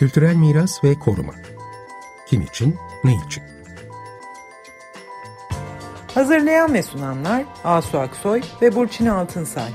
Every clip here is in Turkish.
Kültürel miras ve koruma. Kim için, ne için? Hazırlayan ve sunanlar Asu Aksoy ve Burçin Altınsay.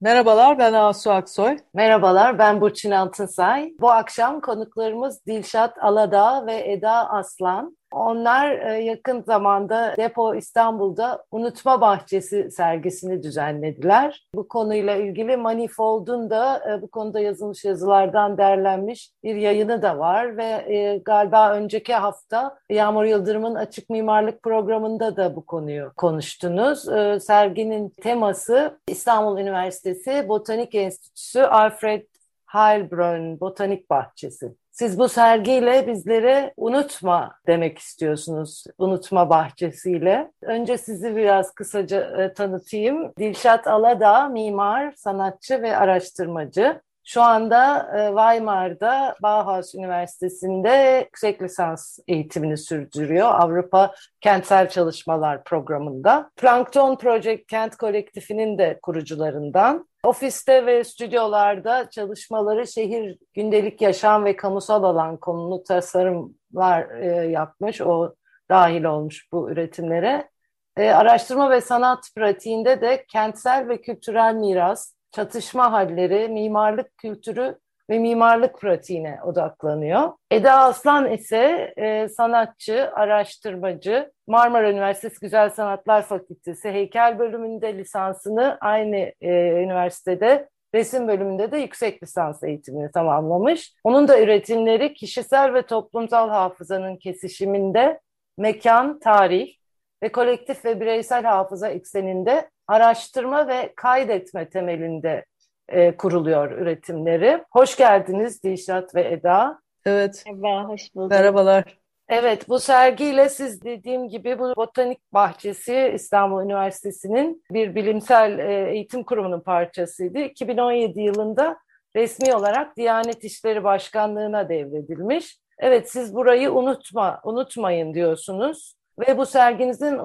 Merhabalar ben Asu Aksoy. Merhabalar ben Burçin Altınsay. Bu akşam konuklarımız Dilşat Aladağ ve Eda Aslan. Onlar e, yakın zamanda Depo İstanbul'da Unutma Bahçesi sergisini düzenlediler. Bu konuyla ilgili Manifold'un da e, bu konuda yazılmış yazılardan derlenmiş bir yayını da var ve e, galiba önceki hafta Yağmur Yıldırım'ın Açık Mimarlık programında da bu konuyu konuştunuz. Serginin teması İstanbul Üniversitesi Botanik Enstitüsü Alfred Heilbronn Botanik Bahçesi. Siz bu sergiyle bizlere unutma demek istiyorsunuz. Unutma bahçesiyle. Önce sizi biraz kısaca e, tanıtayım. Dilşat Aladağ, mimar, sanatçı ve araştırmacı. Şu anda e, Weimar'da Bauhaus Üniversitesi'nde yüksek lisans eğitimini sürdürüyor. Avrupa Kentsel Çalışmalar Programı'nda. Plankton Project Kent Kolektifinin de kurucularından. Ofiste ve stüdyolarda çalışmaları şehir, gündelik yaşam ve kamusal alan konulu tasarımlar e, yapmış. O dahil olmuş bu üretimlere. E, araştırma ve sanat pratiğinde de kentsel ve kültürel miras, çatışma halleri, mimarlık kültürü ve mimarlık pratiğine odaklanıyor. Eda Aslan ise e, sanatçı, araştırmacı, Marmara Üniversitesi Güzel Sanatlar Fakültesi heykel bölümünde lisansını aynı e, üniversitede resim bölümünde de yüksek lisans eğitimini tamamlamış. Onun da üretimleri kişisel ve toplumsal hafızanın kesişiminde mekan, tarih ve kolektif ve bireysel hafıza ekseninde araştırma ve kaydetme temelinde e, kuruluyor üretimleri. Hoş geldiniz Dilşat ve Eda. Evet. Merhaba, hoş bulduk. Merhabalar. Evet, bu sergiyle siz dediğim gibi bu Botanik Bahçesi İstanbul Üniversitesi'nin bir bilimsel e, eğitim kurumunun parçasıydı. 2017 yılında resmi olarak Diyanet İşleri Başkanlığı'na devredilmiş. Evet, siz burayı unutma, unutmayın diyorsunuz ve bu serginizin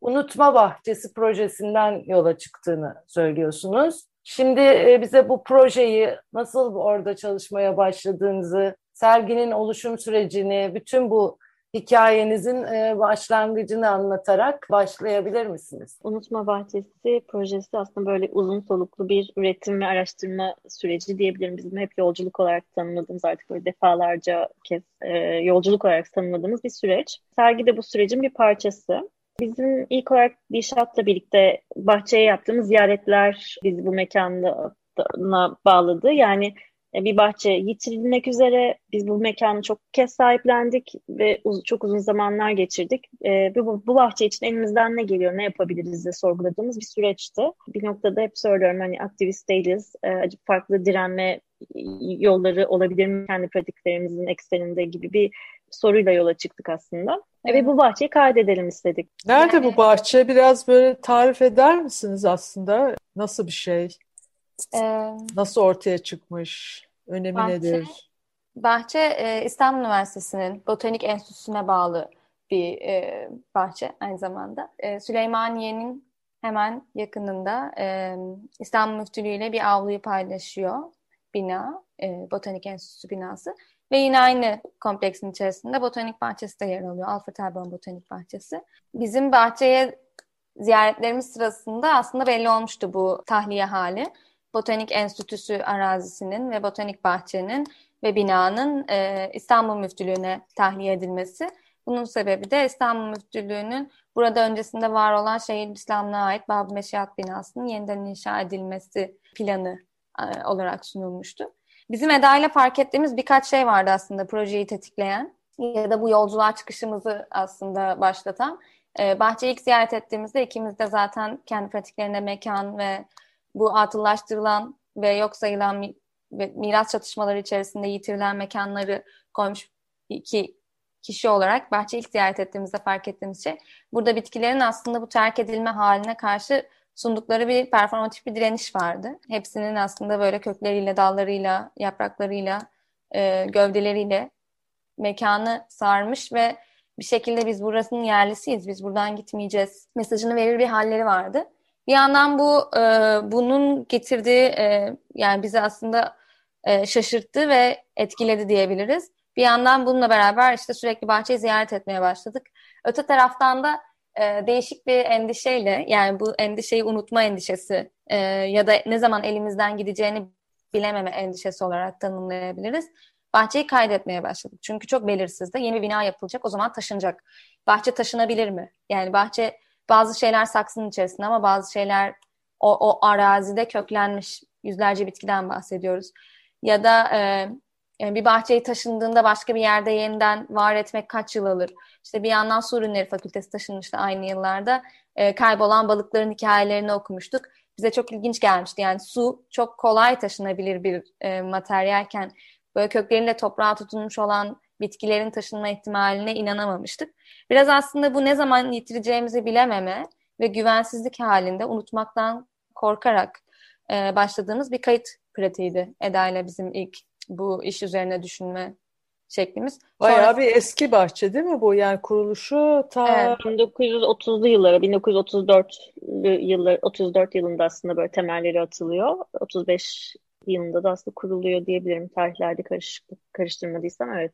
Unutma Bahçesi projesinden yola çıktığını söylüyorsunuz. Şimdi e, bize bu projeyi nasıl orada çalışmaya başladığınızı, serginin oluşum sürecini, bütün bu hikayenizin e, başlangıcını anlatarak başlayabilir misiniz? Unutma Bahçesi projesi aslında böyle uzun soluklu bir üretim ve araştırma süreci diyebilirim. Bizim hep yolculuk olarak tanımladığımız artık böyle defalarca kez e, yolculuk olarak tanımladığımız bir süreç. Sergi de bu sürecin bir parçası. Bizim ilk olarak Dişat'la birlikte bahçeye yaptığımız ziyaretler bizi bu mekana bağladı. Yani e, bir bahçe yitirilmek üzere biz bu mekanı çok kez sahiplendik ve uz çok uzun zamanlar geçirdik. E, bu, bu bahçe için elimizden ne geliyor, ne yapabiliriz diye sorguladığımız bir süreçti. Bir noktada hep söylüyorum hani aktivist değiliz, e, farklı direnme yolları olabilir mi kendi pratiklerimizin ekseninde gibi bir soruyla yola çıktık aslında. Evet. Ve bu bahçeyi kaydedelim istedik. Nerede yani... bu bahçe? Biraz böyle tarif eder misiniz aslında? Nasıl bir şey? Ee, Nasıl ortaya çıkmış? Önemi bahçe, nedir? Bahçe e, İstanbul Üniversitesi'nin Botanik Enstitüsü'ne bağlı bir e, bahçe aynı zamanda. E, Süleymaniye'nin hemen yakınında e, İstanbul Müftülüğü ile bir avluyu paylaşıyor bina, e, Botanik Enstitüsü binası. Ve yine aynı kompleksin içerisinde botanik bahçesi de yer alıyor. Alfred Erbon Botanik Bahçesi. Bizim bahçeye ziyaretlerimiz sırasında aslında belli olmuştu bu tahliye hali. Botanik Enstitüsü arazisinin ve botanik bahçenin ve binanın e, İstanbul Müftülüğü'ne tahliye edilmesi. Bunun sebebi de İstanbul Müftülüğü'nün burada öncesinde var olan şehir İslamlığa ait Bab-ı Meşihat binasının yeniden inşa edilmesi planı olarak sunulmuştu. Bizim Eda ile fark ettiğimiz birkaç şey vardı aslında projeyi tetikleyen ya da bu yolculuğa çıkışımızı aslında başlatan. E, bahçeyi ilk ziyaret ettiğimizde ikimiz de zaten kendi pratiklerinde mekan ve bu atıllaştırılan ve yok sayılan miras çatışmaları içerisinde yitirilen mekanları koymuş iki kişi olarak bahçe ilk ziyaret ettiğimizde fark ettiğimiz şey burada bitkilerin aslında bu terk edilme haline karşı sundukları bir performatif bir direniş vardı. Hepsinin aslında böyle kökleriyle, dallarıyla, yapraklarıyla, e, gövdeleriyle mekanı sarmış ve bir şekilde biz burasının yerlisiyiz, biz buradan gitmeyeceğiz mesajını verir bir halleri vardı. Bir yandan bu e, bunun getirdiği e, yani bizi aslında e, şaşırttı ve etkiledi diyebiliriz. Bir yandan bununla beraber işte sürekli bahçeyi ziyaret etmeye başladık. Öte taraftan da e, değişik bir endişeyle yani bu endişeyi unutma endişesi e, ya da ne zaman elimizden gideceğini bilememe endişesi olarak tanımlayabiliriz. Bahçeyi kaydetmeye başladık. Çünkü çok belirsizdi. Yeni bir bina yapılacak o zaman taşınacak. Bahçe taşınabilir mi? Yani bahçe bazı şeyler saksının içerisinde ama bazı şeyler o, o arazide köklenmiş yüzlerce bitkiden bahsediyoruz. Ya da e, bir bahçeyi taşındığında başka bir yerde yeniden var etmek kaç yıl alır? İşte bir yandan Su Ürünleri Fakültesi taşınmıştı aynı yıllarda. E, kaybolan balıkların hikayelerini okumuştuk. Bize çok ilginç gelmişti. Yani su çok kolay taşınabilir bir e, materyalken böyle kökleriyle toprağa tutunmuş olan bitkilerin taşınma ihtimaline inanamamıştık. Biraz aslında bu ne zaman yitireceğimizi bilememe ve güvensizlik halinde unutmaktan korkarak e, başladığımız bir kayıt pratiğiydi Eda ile bizim ilk bu iş üzerine düşünme şeklimiz. Bayağı bir eski bahçe değil mi bu? Yani kuruluşu ta evet. 1930'lu yıllara, 1934 yıllar 34 yılında aslında böyle temelleri atılıyor. 35 yılında da aslında kuruluyor diyebilirim. Tarihlerde karışıklık karıştırmadıysam evet.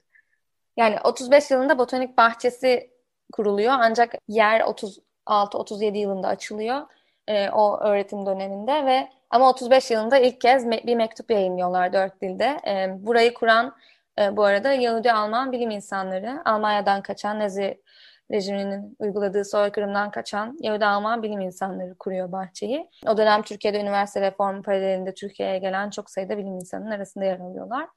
Yani 35 yılında botanik bahçesi kuruluyor ancak yer 36-37 yılında açılıyor e, o öğretim döneminde ve ama 35 yılında ilk kez me- bir mektup yayınlıyorlar dört dilde. E, burayı kuran e, bu arada Yahudi Alman bilim insanları, Almanya'dan kaçan Nazi rejiminin uyguladığı soykırımdan kaçan Yahudi Alman bilim insanları kuruyor bahçeyi. O dönem Türkiye'de üniversite reformu paralelinde Türkiye'ye gelen çok sayıda bilim insanının arasında yer alıyorlar.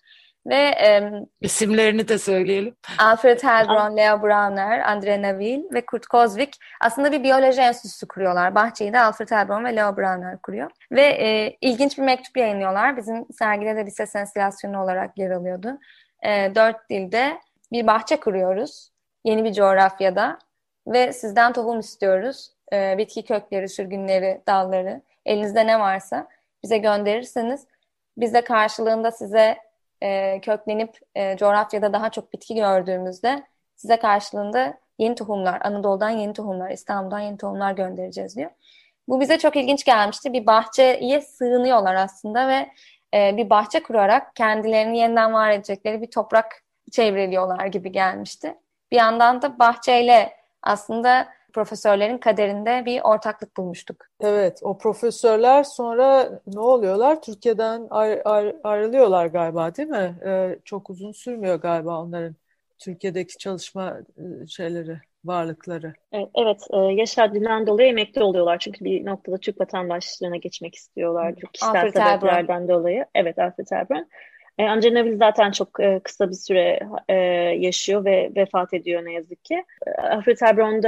Ve e, isimlerini de söyleyelim. Alfred Heilbronn, Leo Brauner, Andre Navil ve Kurt Kozvik aslında bir biyoloji enstitüsü kuruyorlar. Bahçeyi de Alfred Heilbronn ve Leo Brauner kuruyor. Ve e, ilginç bir mektup yayınlıyorlar. Bizim sergide de bir ses enstalasyonu olarak yer alıyordu. E, dört dilde bir bahçe kuruyoruz. Yeni bir coğrafyada. Ve sizden tohum istiyoruz. E, bitki kökleri, sürgünleri, dalları. Elinizde ne varsa bize gönderirseniz biz de karşılığında size e, köklenip e, coğrafyada daha çok bitki gördüğümüzde size karşılığında yeni tohumlar, Anadolu'dan yeni tohumlar, İstanbul'dan yeni tohumlar göndereceğiz diyor. Bu bize çok ilginç gelmişti. Bir bahçeye sığınıyorlar aslında ve e, bir bahçe kurarak kendilerini yeniden var edecekleri bir toprak çevreliyorlar gibi gelmişti. Bir yandan da bahçeyle aslında profesörlerin kaderinde bir ortaklık bulmuştuk. Evet, o profesörler sonra ne oluyorlar? Türkiye'den ayrı, ayrı, ayrılıyorlar galiba değil mi? Ee, çok uzun sürmüyor galiba onların Türkiye'deki çalışma e, şeyleri, varlıkları. Evet, evet Yaşar Din'den dolayı emekli oluyorlar. Çünkü bir noktada Türk vatandaşlığına geçmek istiyorlar. Çok kişisel Alfred sebeplerden dolayı. Evet, Alfred Erbron. E, Angela Neville zaten çok e, kısa bir süre e, yaşıyor ve vefat ediyor ne yazık ki. E, Alfred Erbron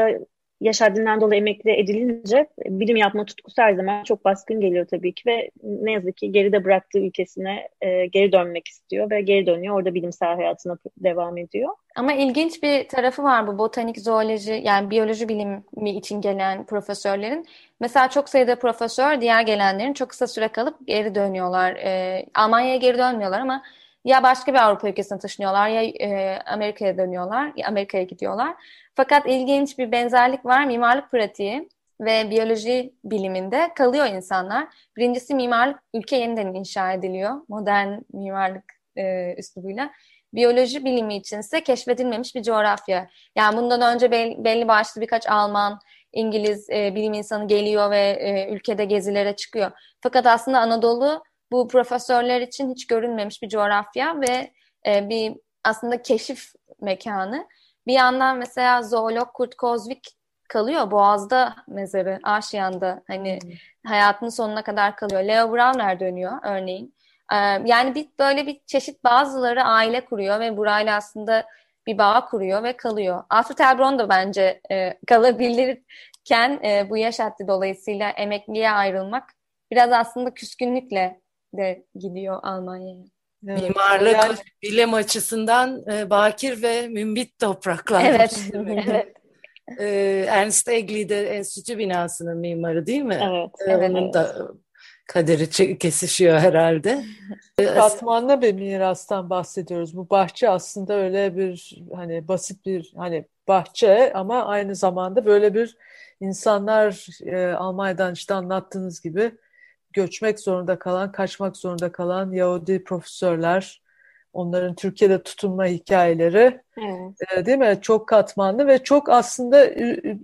da yaşadığından dolayı emekli edilince bilim yapma tutkusu her zaman çok baskın geliyor tabii ki ve ne yazık ki geride bıraktığı ülkesine e, geri dönmek istiyor ve geri dönüyor. Orada bilimsel hayatına devam ediyor. Ama ilginç bir tarafı var bu botanik, zooloji yani biyoloji bilimi için gelen profesörlerin. Mesela çok sayıda profesör diğer gelenlerin çok kısa süre kalıp geri dönüyorlar. E, Almanya'ya geri dönmüyorlar ama ya başka bir Avrupa ülkesine taşınıyorlar ya e, Amerika'ya dönüyorlar ya Amerika'ya gidiyorlar. Fakat ilginç bir benzerlik var mimarlık pratiği ve biyoloji biliminde kalıyor insanlar. Birincisi mimarlık ülke yeniden inşa ediliyor modern mimarlık e, üslubuyla. Biyoloji bilimi içinse keşfedilmemiş bir coğrafya. Yani bundan önce belli, belli başlı birkaç Alman, İngiliz e, bilim insanı geliyor ve e, ülkede gezilere çıkıyor. Fakat aslında Anadolu bu profesörler için hiç görünmemiş bir coğrafya ve e, bir aslında keşif mekanı. Bir yandan mesela zoolog Kurt Kozvik kalıyor Boğaz'da mezarı, Aşiyan'da hani hmm. hayatının sonuna kadar kalıyor. Leo Browner dönüyor örneğin. Ee, yani bir böyle bir çeşit bazıları aile kuruyor ve burayla aslında bir bağ kuruyor ve kalıyor. Alfred Elbron da bence e, kalabilirken e, bu yaş haddi dolayısıyla emekliye ayrılmak biraz aslında küskünlükle de gidiyor Almanya'ya. Evet. Mimarlık yani... bilim açısından e, bakir ve mümbit topraklar. Evet. evet. E, Ernst Egli de enstitü binasının mimarı değil mi? Evet. E, evet. Onun da kaderi kesişiyor herhalde. Katmanlı bir mirastan bahsediyoruz. Bu bahçe aslında öyle bir hani basit bir hani bahçe ama aynı zamanda böyle bir insanlar e, Almanya'dan işte anlattığınız gibi göçmek zorunda kalan, kaçmak zorunda kalan Yahudi profesörler, onların Türkiye'de tutunma hikayeleri evet. e, değil mi? Çok katmanlı ve çok aslında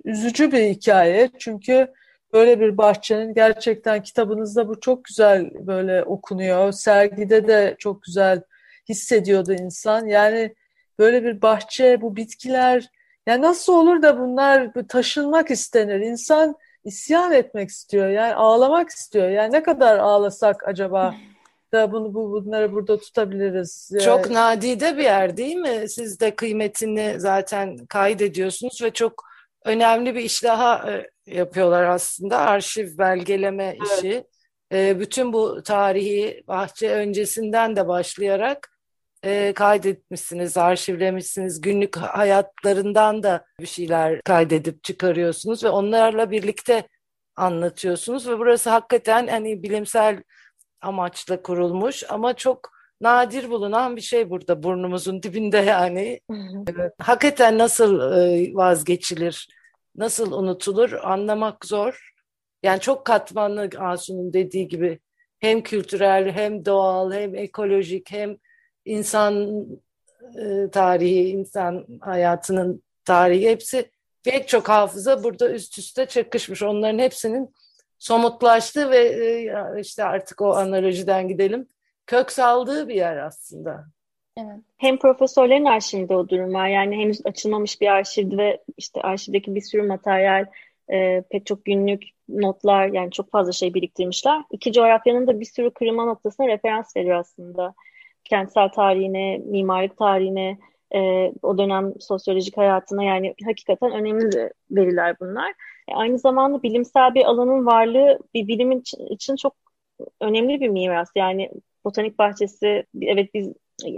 üzücü bir hikaye. Çünkü böyle bir bahçenin gerçekten kitabınızda bu çok güzel böyle okunuyor. Sergide de çok güzel hissediyordu insan. Yani böyle bir bahçe, bu bitkiler ya nasıl olur da bunlar taşınmak istenir? İnsan isyan etmek istiyor. Yani ağlamak istiyor. Yani ne kadar ağlasak acaba da bunu bu bunları burada tutabiliriz. Çok nadide bir yer değil mi? Siz de kıymetini zaten kaydediyorsunuz ve çok önemli bir iş daha e, yapıyorlar aslında. Arşiv belgeleme evet. işi. E, bütün bu tarihi bahçe öncesinden de başlayarak e, kaydetmişsiniz, arşivlemişsiniz. Günlük hayatlarından da bir şeyler kaydedip çıkarıyorsunuz ve onlarla birlikte anlatıyorsunuz ve burası hakikaten hani bilimsel amaçla kurulmuş ama çok nadir bulunan bir şey burada burnumuzun dibinde yani. Evet. Hakikaten nasıl e, vazgeçilir, nasıl unutulur anlamak zor. Yani çok katmanlı Asu'nun dediği gibi hem kültürel hem doğal hem ekolojik hem insan e, tarihi, insan hayatının tarihi hepsi pek çok hafıza burada üst üste çakışmış. Onların hepsinin somutlaştığı ve e, işte artık o analojiden gidelim kök saldığı bir yer aslında. Evet. Hem profesörlerin arşivinde o durum var. Yani henüz açılmamış bir arşivdi ve işte arşivdeki bir sürü materyal, e, pek çok günlük notlar yani çok fazla şey biriktirmişler. İki coğrafyanın da bir sürü kırılma noktasına referans veriyor aslında kentsel tarihine, mimarlık tarihine, e, o dönem sosyolojik hayatına yani hakikaten önemli veriler bunlar. E, aynı zamanda bilimsel bir alanın varlığı bir bilimin için çok önemli bir miras. Yani botanik bahçesi evet biz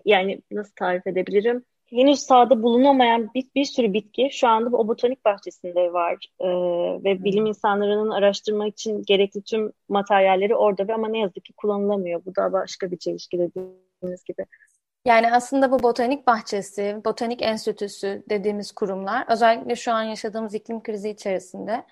yani nasıl tarif edebilirim? Henüz sahada bulunamayan bir, bir sürü bitki şu anda o botanik bahçesinde var ee, ve bilim insanlarının araştırmak için gerekli tüm materyalleri orada ve ama ne yazık ki kullanılamıyor. Bu da başka bir çelişki dediğiniz gibi. Yani aslında bu botanik bahçesi, botanik enstitüsü dediğimiz kurumlar özellikle şu an yaşadığımız iklim krizi içerisinde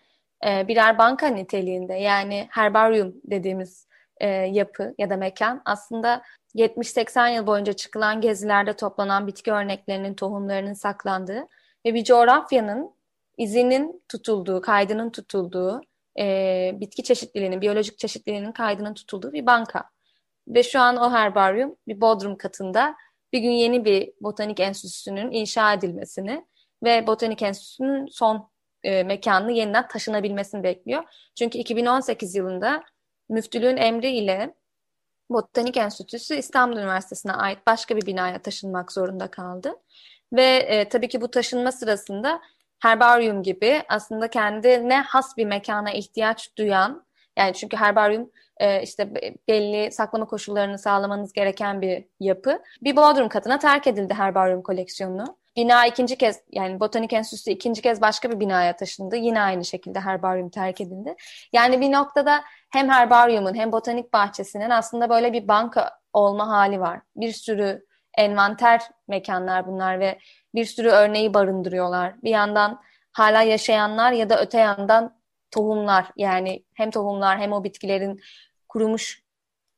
e, birer banka niteliğinde yani herbaryum dediğimiz e, yapı ya da mekan aslında 70-80 yıl boyunca çıkılan gezilerde toplanan bitki örneklerinin tohumlarının saklandığı ve bir coğrafyanın izinin tutulduğu, kaydının tutulduğu, e, bitki çeşitliliğinin, biyolojik çeşitliliğinin kaydının tutulduğu bir banka. Ve şu an o herbaryum bir bodrum katında bir gün yeni bir botanik enstitüsünün inşa edilmesini ve botanik enstitüsünün son e, mekanını yeniden taşınabilmesini bekliyor. Çünkü 2018 yılında müftülüğün emri ile Botanik Enstitüsü İstanbul Üniversitesi'ne ait başka bir binaya taşınmak zorunda kaldı. Ve e, tabii ki bu taşınma sırasında herbaryum gibi aslında kendine has bir mekana ihtiyaç duyan yani çünkü herbaryum e, işte belli saklama koşullarını sağlamanız gereken bir yapı. Bir bodrum katına terk edildi herbaryum koleksiyonu. Bina ikinci kez yani Botanik Enstitüsü ikinci kez başka bir binaya taşındı. Yine aynı şekilde herbaryum terk edildi. Yani bir noktada hem herbaryumun hem botanik bahçesinin aslında böyle bir banka olma hali var. Bir sürü envanter mekanlar bunlar ve bir sürü örneği barındırıyorlar. Bir yandan hala yaşayanlar ya da öte yandan tohumlar yani hem tohumlar hem o bitkilerin kurumuş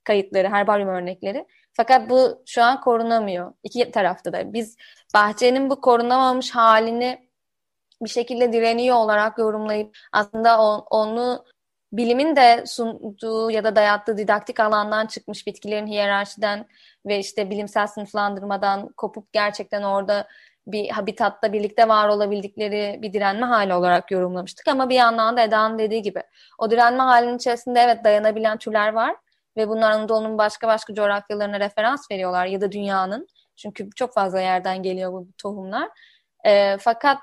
kayıtları, herbaryum örnekleri. Fakat bu şu an korunamıyor. İki tarafta da. Biz bahçenin bu korunamamış halini bir şekilde direniyor olarak yorumlayıp aslında on, onu bilimin de sunduğu ya da dayattığı didaktik alandan çıkmış bitkilerin hiyerarşiden ve işte bilimsel sınıflandırmadan kopup gerçekten orada bir habitatta birlikte var olabildikleri bir direnme hali olarak yorumlamıştık. Ama bir yandan da Eda'nın dediği gibi o direnme halinin içerisinde evet dayanabilen türler var ve bunlar Anadolu'nun başka başka coğrafyalarına referans veriyorlar ya da dünyanın. Çünkü çok fazla yerden geliyor bu tohumlar. E, fakat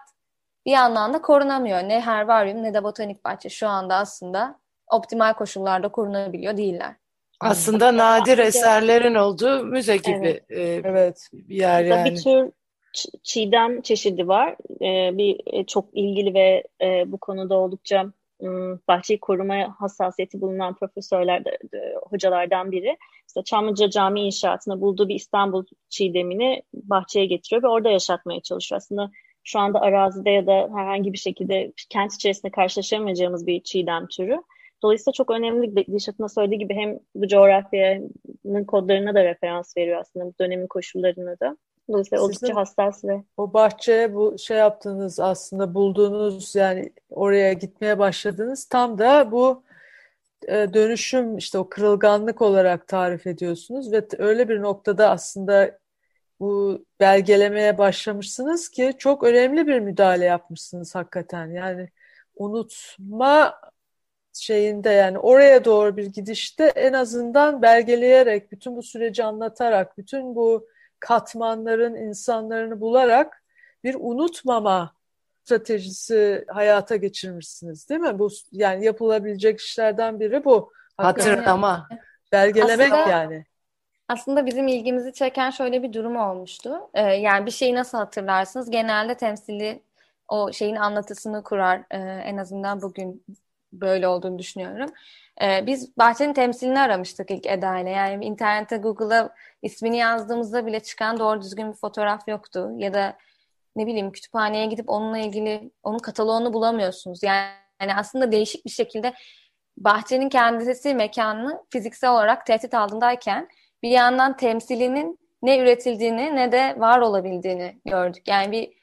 bir yandan da korunamıyor. Ne herbaryum ne de botanik bahçe şu anda aslında optimal koşullarda korunabiliyor değiller. Aslında nadir eserlerin olduğu müze gibi evet. E, evet. bir yer yani. Bir tür çiğdem çeşidi var. E, bir e, çok ilgili ve e, bu konuda oldukça bahçeyi korumaya hassasiyeti bulunan profesörler, hocalardan biri. İşte Çamlıca Cami inşaatına bulduğu bir İstanbul çiğdemini bahçeye getiriyor ve orada yaşatmaya çalışıyor. Aslında şu anda arazide ya da herhangi bir şekilde kent içerisinde karşılaşamayacağımız bir çiğdem türü. Dolayısıyla çok önemli Dilşat'ın söylediği gibi hem bu coğrafyanın kodlarına da referans veriyor aslında bu dönemin koşullarına da. Dolayısıyla Sizin oldukça hassas ve... O bahçeye bu şey yaptığınız aslında bulduğunuz yani oraya gitmeye başladınız tam da bu e, dönüşüm işte o kırılganlık olarak tarif ediyorsunuz ve öyle bir noktada aslında bu belgelemeye başlamışsınız ki çok önemli bir müdahale yapmışsınız hakikaten. Yani unutma şeyinde yani oraya doğru bir gidişte en azından belgeleyerek, bütün bu süreci anlatarak, bütün bu katmanların insanlarını bularak bir unutmama stratejisi hayata geçirmişsiniz değil mi? Bu yani yapılabilecek işlerden biri bu. Hatırlama. Belgelemek aslında, yani. Aslında bizim ilgimizi çeken şöyle bir durum olmuştu. Ee, yani bir şeyi nasıl hatırlarsınız? Genelde temsili o şeyin anlatısını kurar. Ee, en azından bugün böyle olduğunu düşünüyorum. Ee, biz bahçenin temsilini aramıştık ilk Eda ile. Yani internette Google'a ismini yazdığımızda bile çıkan doğru düzgün bir fotoğraf yoktu. Ya da ne bileyim kütüphaneye gidip onunla ilgili onun kataloğunu bulamıyorsunuz. Yani, yani aslında değişik bir şekilde bahçenin kendisi mekanını fiziksel olarak tehdit altındayken bir yandan temsilinin ne üretildiğini ne de var olabildiğini gördük. Yani bir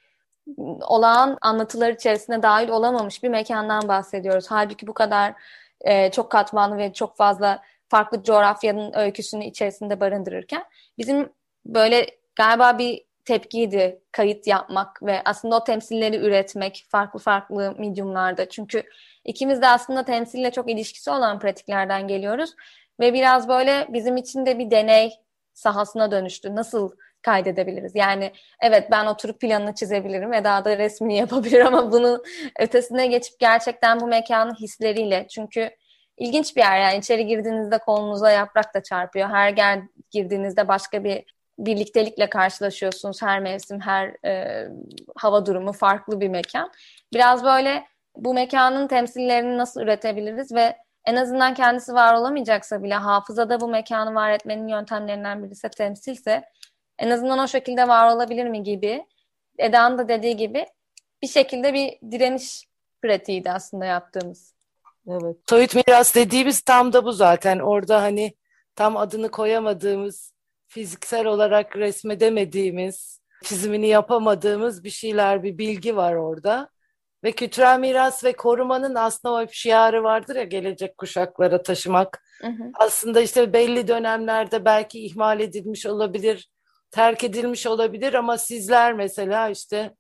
olağan anlatılar içerisinde dahil olamamış bir mekandan bahsediyoruz. Halbuki bu kadar e, çok katmanlı ve çok fazla farklı coğrafyanın öyküsünü içerisinde barındırırken bizim böyle galiba bir tepkiydi kayıt yapmak ve aslında o temsilleri üretmek farklı farklı mediumlarda. Çünkü ikimiz de aslında temsille çok ilişkisi olan pratiklerden geliyoruz ve biraz böyle bizim için de bir deney sahasına dönüştü. Nasıl kaydedebiliriz? Yani evet ben oturup planını çizebilirim ve daha da resmini yapabilir ama bunun ötesine geçip gerçekten bu mekanın hisleriyle çünkü ilginç bir yer yani içeri girdiğinizde kolunuza yaprak da çarpıyor. Her yer girdiğinizde başka bir birliktelikle karşılaşıyorsunuz. Her mevsim, her e, hava durumu farklı bir mekan. Biraz böyle bu mekanın temsillerini nasıl üretebiliriz ve en azından kendisi var olamayacaksa bile hafızada bu mekanı var etmenin yöntemlerinden birisi temsilse en azından o şekilde var olabilir mi gibi Eda'nın da dediği gibi bir şekilde bir direniş pratiğiydi aslında yaptığımız. Evet. Soyut miras dediğimiz tam da bu zaten. Orada hani tam adını koyamadığımız, fiziksel olarak resmedemediğimiz, çizimini yapamadığımız bir şeyler, bir bilgi var orada. Ve kültürel miras ve korumanın aslında o şiarı vardır ya gelecek kuşaklara taşımak. Hı hı. Aslında işte belli dönemlerde belki ihmal edilmiş olabilir, terk edilmiş olabilir ama sizler mesela işte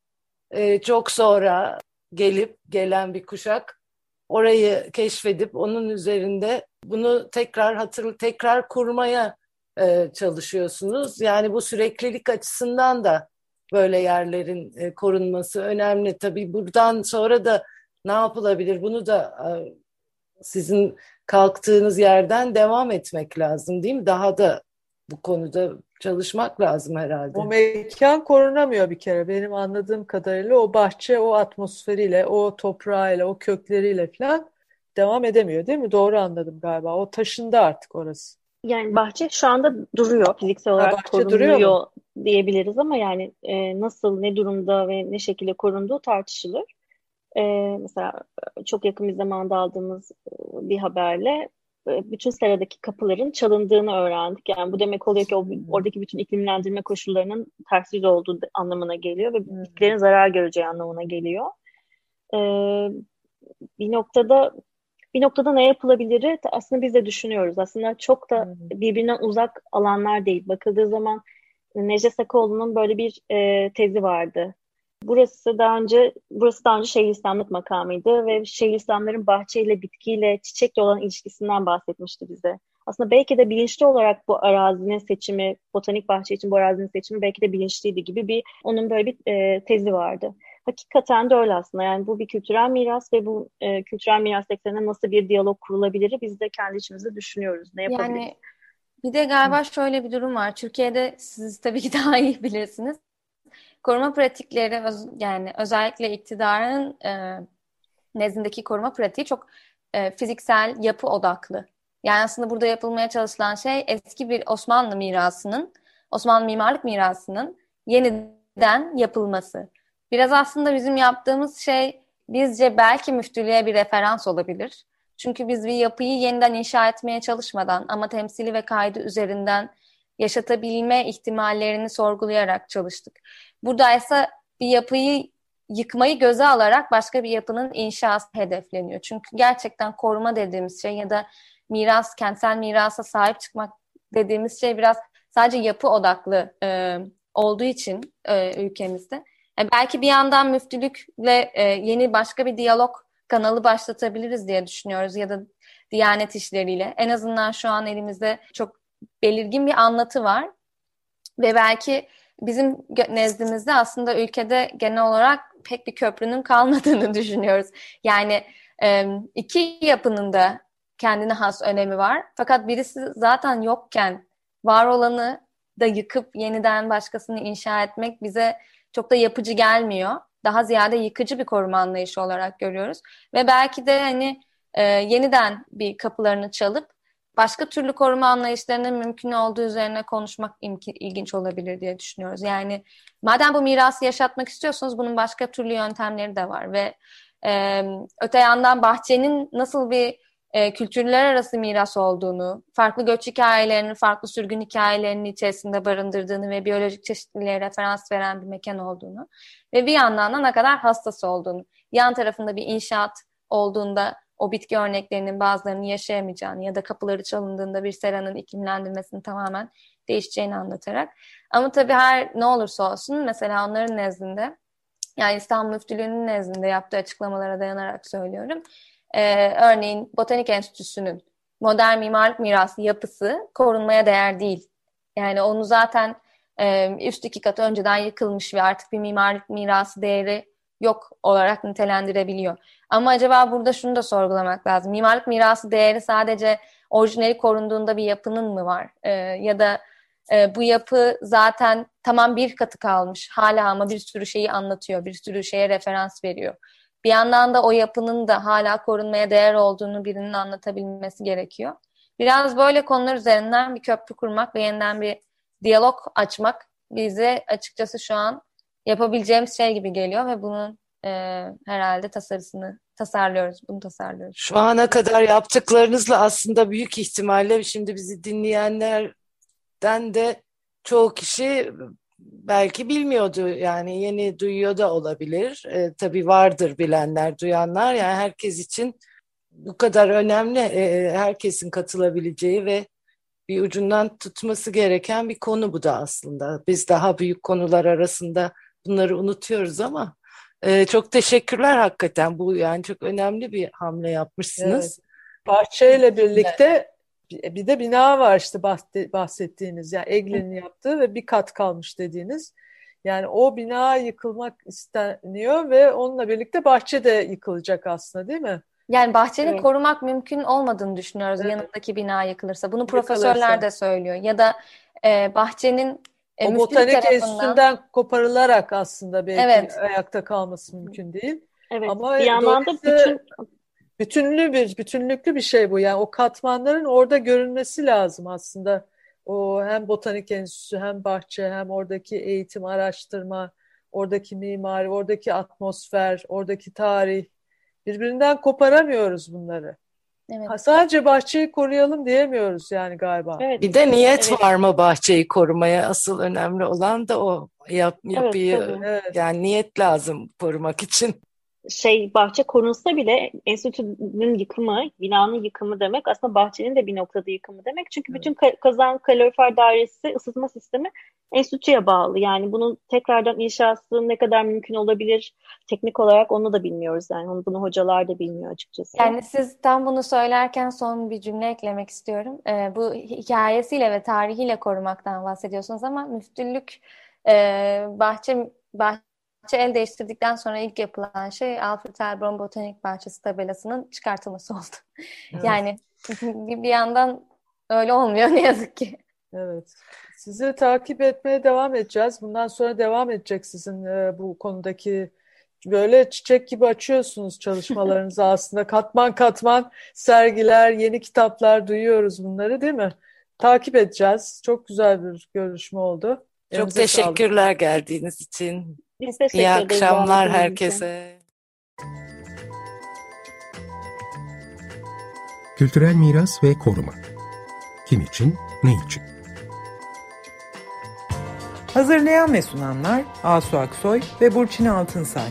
e, çok sonra gelip gelen bir kuşak orayı keşfedip onun üzerinde bunu tekrar hatır tekrar kurmaya e, çalışıyorsunuz. Yani bu süreklilik açısından da böyle yerlerin e, korunması önemli. Tabii buradan sonra da ne yapılabilir? Bunu da e, sizin kalktığınız yerden devam etmek lazım değil mi? Daha da bu konuda çalışmak lazım herhalde. O mekan korunamıyor bir kere. Benim anladığım kadarıyla o bahçe o atmosferiyle, o toprağıyla, o kökleriyle falan devam edemiyor değil mi? Doğru anladım galiba. O taşında artık orası. Yani bahçe şu anda duruyor. Fiziksel olarak ha, korunuyor diyebiliriz ama yani e, nasıl, ne durumda ve ne şekilde korunduğu tartışılır. E, mesela çok yakın bir zamanda aldığımız e, bir haberle bütün seradaki kapıların çalındığını öğrendik. Yani bu demek oluyor ki o, oradaki bütün iklimlendirme koşullarının ters yüz olduğu anlamına geliyor ve bitkilerin zarar göreceği anlamına geliyor. Ee, bir noktada bir noktada ne yapılabilir? Aslında biz de düşünüyoruz. Aslında çok da birbirinden uzak alanlar değil. Bakıldığı zaman Necdet Sakoğlu'nun böyle bir e, tezi vardı. Burası daha önce burası daha önce Şeyhülislamlık makamıydı ve Şeyhülislamların bahçeyle, bitkiyle, çiçekle olan ilişkisinden bahsetmişti bize. Aslında belki de bilinçli olarak bu arazinin seçimi, botanik bahçe için bu arazinin seçimi belki de bilinçliydi gibi bir onun böyle bir e, tezi vardı. Hakikaten de öyle aslında. Yani bu bir kültürel miras ve bu e, kültürel miras ekseninde nasıl bir diyalog kurulabilir biz de kendi içimizde düşünüyoruz. Ne yapabiliriz? Yani bir de galiba şöyle bir durum var. Türkiye'de siz tabii ki daha iyi bilirsiniz koruma pratikleri öz, yani özellikle iktidarın e, nezdindeki koruma pratiği çok e, fiziksel yapı odaklı. Yani aslında burada yapılmaya çalışılan şey eski bir Osmanlı mirasının, Osmanlı mimarlık mirasının yeniden yapılması. Biraz aslında bizim yaptığımız şey bizce belki müftülüğe bir referans olabilir. Çünkü biz bir yapıyı yeniden inşa etmeye çalışmadan ama temsili ve kaydı üzerinden yaşatabilme ihtimallerini sorgulayarak çalıştık. Burada ise bir yapıyı yıkmayı göze alarak başka bir yapının inşası hedefleniyor. Çünkü gerçekten koruma dediğimiz şey ya da miras, kentsel mirasa sahip çıkmak dediğimiz şey biraz sadece yapı odaklı e, olduğu için e, ülkemizde. Yani belki bir yandan müftülükle e, yeni başka bir diyalog kanalı başlatabiliriz diye düşünüyoruz ya da Diyanet işleriyle. En azından şu an elimizde çok belirgin bir anlatı var ve belki bizim nezdimizde aslında ülkede genel olarak pek bir köprünün kalmadığını düşünüyoruz. Yani iki yapının da kendine has önemi var. Fakat birisi zaten yokken var olanı da yıkıp yeniden başkasını inşa etmek bize çok da yapıcı gelmiyor. Daha ziyade yıkıcı bir koruma anlayışı olarak görüyoruz. Ve belki de hani e, yeniden bir kapılarını çalıp başka türlü koruma anlayışlarının mümkün olduğu üzerine konuşmak ilginç olabilir diye düşünüyoruz. Yani madem bu mirası yaşatmak istiyorsunuz bunun başka türlü yöntemleri de var ve e, öte yandan bahçenin nasıl bir e, kültürler arası miras olduğunu, farklı göç hikayelerini, farklı sürgün hikayelerinin içerisinde barındırdığını ve biyolojik çeşitliliğe referans veren bir mekan olduğunu ve bir yandan da ne kadar hastası olduğunu, yan tarafında bir inşaat olduğunda o bitki örneklerinin bazılarını yaşayamayacağını ya da kapıları çalındığında bir seranın iklimlendirmesini tamamen değişeceğini anlatarak. Ama tabii her ne olursa olsun mesela onların nezdinde yani İstanbul Müftülüğü'nün nezdinde yaptığı açıklamalara dayanarak söylüyorum e, örneğin Botanik Enstitüsü'nün modern mimarlık mirası yapısı korunmaya değer değil. Yani onu zaten e, üst iki katı önceden yıkılmış ve artık bir mimarlık mirası değeri yok olarak nitelendirebiliyor. Ama acaba burada şunu da sorgulamak lazım. Mimarlık mirası değeri sadece orijinali korunduğunda bir yapının mı var? E, ya da e, bu yapı zaten tamam bir katı kalmış hala ama bir sürü şeyi anlatıyor, bir sürü şeye referans veriyor bir yandan da o yapının da hala korunmaya değer olduğunu birinin anlatabilmesi gerekiyor. Biraz böyle konular üzerinden bir köprü kurmak ve yeniden bir diyalog açmak bize açıkçası şu an yapabileceğimiz şey gibi geliyor ve bunun e, herhalde tasarısını tasarlıyoruz, bunu tasarlıyoruz. Şu ana kadar yaptıklarınızla aslında büyük ihtimalle şimdi bizi dinleyenlerden de çoğu kişi belki bilmiyordu yani yeni duyuyor da olabilir. E, tabii vardır bilenler, duyanlar. Yani herkes için bu kadar önemli, e, herkesin katılabileceği ve bir ucundan tutması gereken bir konu bu da aslında. Biz daha büyük konular arasında bunları unutuyoruz ama e, çok teşekkürler hakikaten. Bu yani çok önemli bir hamle yapmışsınız. Evet. Bahçeyle birlikte bir de bina var işte bahsettiğiniz yani Eglin'in yaptığı ve bir kat kalmış dediğiniz. Yani o bina yıkılmak isteniyor ve onunla birlikte bahçe de yıkılacak aslında değil mi? Yani bahçeni evet. korumak mümkün olmadığını düşünüyoruz evet. yanındaki bina yıkılırsa. Bunu profesörler de söylüyor. Ya da e, bahçenin e, o botanik tarafından... enstitüsünden koparılarak aslında belki evet. ayakta kalması mümkün değil. Evet. Ama bir yandan da bütün bütünlü bir bütünlüklü bir şey bu. Yani o katmanların orada görünmesi lazım aslında. O hem botanik enstitüsü hem bahçe hem oradaki eğitim, araştırma, oradaki mimari, oradaki atmosfer, oradaki tarih birbirinden koparamıyoruz bunları. Evet. Ha, sadece bahçeyi koruyalım diyemiyoruz yani galiba. Evet. Bir de niyet evet. var mı bahçeyi korumaya? Asıl önemli olan da o yap, yapıyı evet, yani niyet lazım korumak için şey bahçe korunsa bile enstitünün yıkımı, binanın yıkımı demek aslında bahçenin de bir noktada yıkımı demek. Çünkü evet. bütün kazan kalorifer dairesi ısıtma sistemi enstitüye bağlı. Yani bunun tekrardan inşası ne kadar mümkün olabilir teknik olarak onu da bilmiyoruz. Yani onu bunu hocalar da bilmiyor açıkçası. Yani siz tam bunu söylerken son bir cümle eklemek istiyorum. Ee, bu hikayesiyle ve tarihiyle korumaktan bahsediyorsunuz ama müftülük e, bahçe bahçe el değiştirdikten sonra ilk yapılan şey Alfred Elbron Botanik Bahçesi tabelasının çıkartılması oldu. Evet. Yani bir yandan öyle olmuyor ne yazık ki. Evet. Sizi takip etmeye devam edeceğiz. Bundan sonra devam edecek sizin e, bu konudaki böyle çiçek gibi açıyorsunuz çalışmalarınızı aslında. Katman katman sergiler, yeni kitaplar duyuyoruz bunları değil mi? Takip edeceğiz. Çok güzel bir görüşme oldu. Çok Elinize teşekkürler geldiğiniz için. Biz teşekkür İyi ederiz akşamlar herkese. Kültürel miras ve koruma. Kim için, ne için? Hazırlayan ve sunanlar Asu Aksoy ve Burçin Altınsay.